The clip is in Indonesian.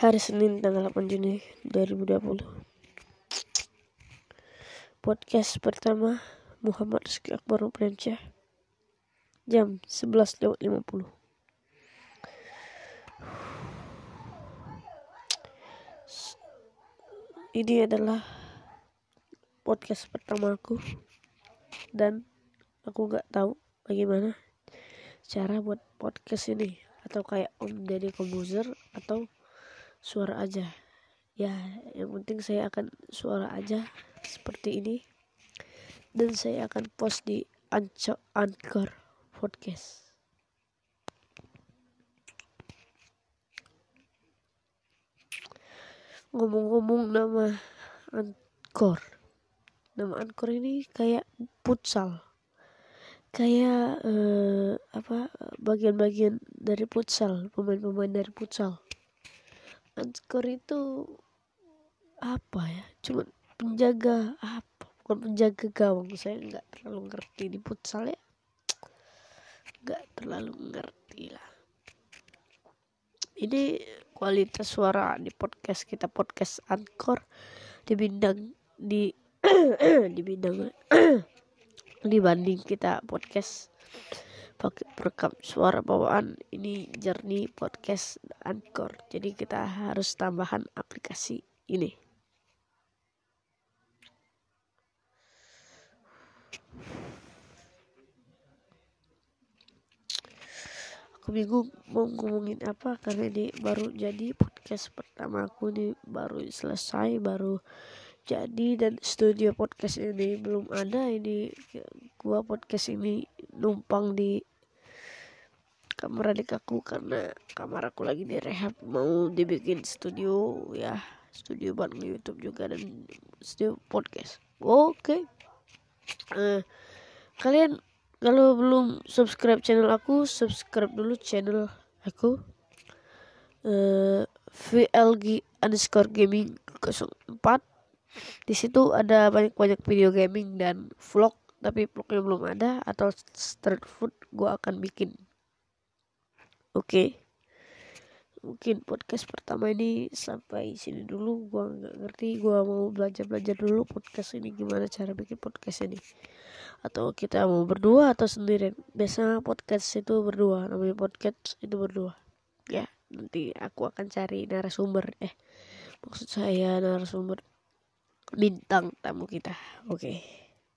hari Senin tanggal 8 Juni 2020 podcast pertama Muhammad Rizky Akbar Premsyah jam 11.50 ini adalah podcast pertama aku. Dan aku nggak tahu bagaimana cara buat podcast ini. Atau kayak Om Deddy Komposer atau suara aja. Ya yang penting saya akan suara aja seperti ini. Dan saya akan post di Anchor, Podcast. Ngomong-ngomong nama Anchor. Nama Anchor ini kayak futsal. Kayak eh, apa bagian-bagian dari futsal pemain-pemain dari futsal skor itu apa ya? Cuma penjaga apa? Bukan penjaga gawang saya nggak terlalu ngerti di futsal ya. Nggak terlalu ngerti lah. Ini kualitas suara di podcast kita podcast Anchor di bidang di di bidang dibanding kita podcast pakai perekam suara bawaan ini jernih podcast Anchor. Jadi kita harus tambahan aplikasi ini. Aku bingung mau ngomongin apa karena ini baru jadi podcast pertama aku ini baru selesai baru jadi dan studio podcast ini belum ada. Ini gua podcast ini numpang di kamar adik aku karena kamar aku lagi direhab mau dibikin studio ya studio bareng YouTube juga dan studio podcast. Oke. Okay. uh, kalian kalau belum subscribe channel aku subscribe dulu channel aku. Uh, VLG underscore gaming 04 di situ ada banyak banyak video gaming dan vlog tapi vlognya belum ada atau street food gua akan bikin Oke. Mungkin podcast pertama ini sampai sini dulu. Gua nggak ngerti. Gua mau belajar-belajar dulu podcast ini gimana cara bikin podcast ini. Atau kita mau berdua atau sendirian. Biasa podcast itu berdua. Namanya podcast itu berdua. Ya, nanti aku akan cari narasumber. Eh, maksud saya narasumber bintang tamu kita. Oke. Okay.